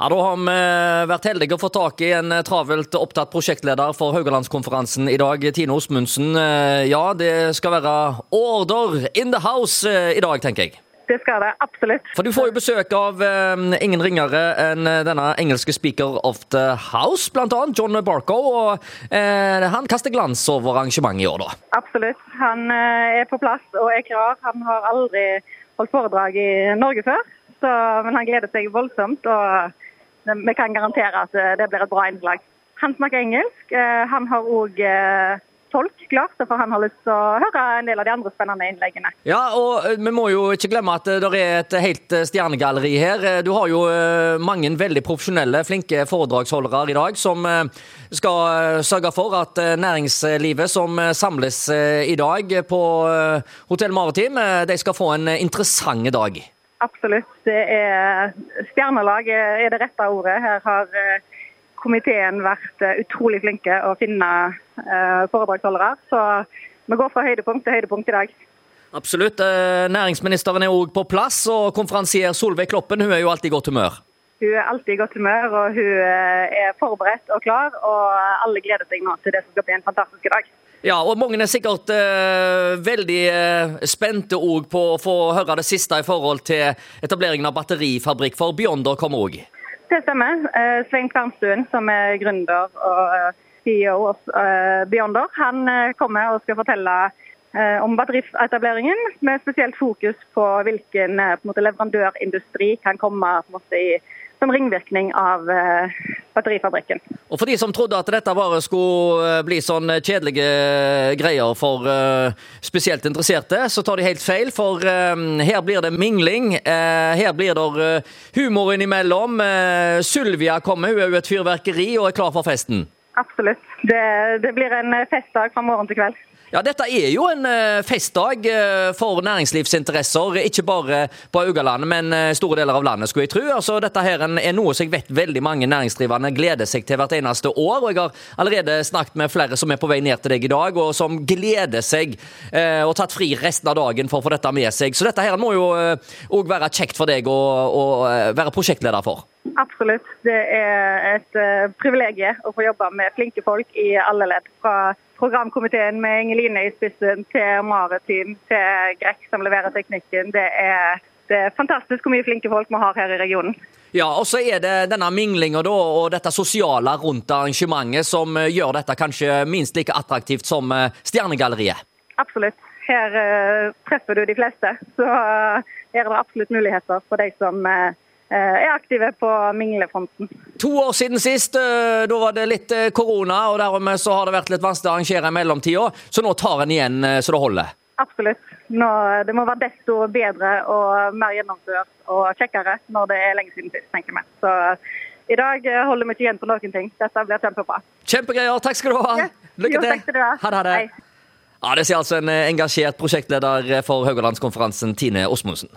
Ja, Da har vi vært heldige å få tak i en travelt opptatt prosjektleder for Haugalandskonferansen i dag, Tine Osmundsen. Ja, det skal være order in the house i dag, tenker jeg. Det skal det absolutt. For Du får jo besøk av eh, ingen ringere enn denne engelske speaker of the house, annet John Barco. og eh, Han kaster glans over arrangementet i år, da. Absolutt. Han eh, er på plass og er klar. Han har aldri holdt foredrag i Norge før, så, men han gleder seg voldsomt. og Vi kan garantere at eh, det blir et bra innslag. Han snakker engelsk. Eh, han har òg tolk klart, for han har lyst til å høre en del av de andre spennende innleggene. Ja, og eh, vi må jo ikke glemme at det er et helt eh, stjernegalleri her. Eh, du har jo mange veldig profesjonelle, flinke foredragsholdere i dag som skal sørge for at næringslivet som samles i dag på Hotell Maritim, de skal få en interessant dag. Absolutt. Det er Stjernelag er det rette ordet. Her har komiteen vært eh, utrolig flinke å finne uh, foredragsholdere. Så vi går fra høydepunkt til høydepunkt i dag. Absolutt. Eh, næringsministeren er òg på plass, og konferansier Solveig Kloppen hun er jo alltid i godt humør. Hun er alltid i godt humør, og hun er forberedt og klar. Og alle gleder seg nå til det som skal bli en fantastisk dag. Ja, og mange er sikkert eh, veldig eh, spente på å få høre det siste i forhold til etableringen av batterifabrikk, for Beyonder kommer òg. Det stemmer. Eh, Svein Kvernstuen, som er gründer og eh, CEO hos eh, Beyonder, han kommer og skal fortelle om batterietableringen, med spesielt fokus på hvilken på måte, leverandørindustri kan komme måte, i, som ringvirkning av batterifabrikken. Og For de som trodde at dette bare skulle bli sånn kjedelige greier for spesielt interesserte, så tar de helt feil. For her blir det mingling. Her blir det humor innimellom. Sylvia kommer, hun er jo et fyrverkeri og er klar for festen. Absolutt. Det, det blir en festdag fra morgen til kveld. Ja, Dette er jo en uh, festdag uh, for næringslivsinteresser, ikke bare på Haugalandet, men uh, store deler av landet, skulle jeg tro. Altså, dette her er noe som jeg vet veldig mange næringsdrivende gleder seg til hvert eneste år. og Jeg har allerede snakket med flere som er på vei ned til deg i dag, og som gleder seg og tatt fri resten av dagen for å få dette med seg. Så dette her må jo òg være kjekt for deg å, å være prosjektleder for. Absolutt. Det er et uh, privilegium å få jobbe med flinke folk i alle ledd. Fra programkomiteen med Ingeline i spissen til Maritim til Grek som leverer teknikken. Det er, det er fantastisk hvor mye flinke folk vi har her i regionen. Ja, og så er det denne minglinga og dette sosiale rundt arrangementet som eh, gjør dette kanskje minst like attraktivt som eh, Stjernegalleriet. Absolutt. Her uh, treffer du de fleste. Så uh, er det absolutt muligheter for de som uh, Eh, er aktive på minglefronten. To år siden sist, eh, da var det litt eh, korona, og dermed så har det vært litt vanskelig å arrangere i mellomtida. Så nå tar en igjen så det holder? Absolutt. Nå, det må være desto bedre og mer gjennomført og kjekkere når det er lenge siden sist, tenker vi. Så i dag holder vi ikke igjen på noen ting. Dette blir kjempebra. Kjempegreier. Takk skal du ha. Lykke til. Jo, ha det. Ha det. Ja, Det sier altså en engasjert prosjektleder for Haugalandskonferansen, Tine Osmundsen.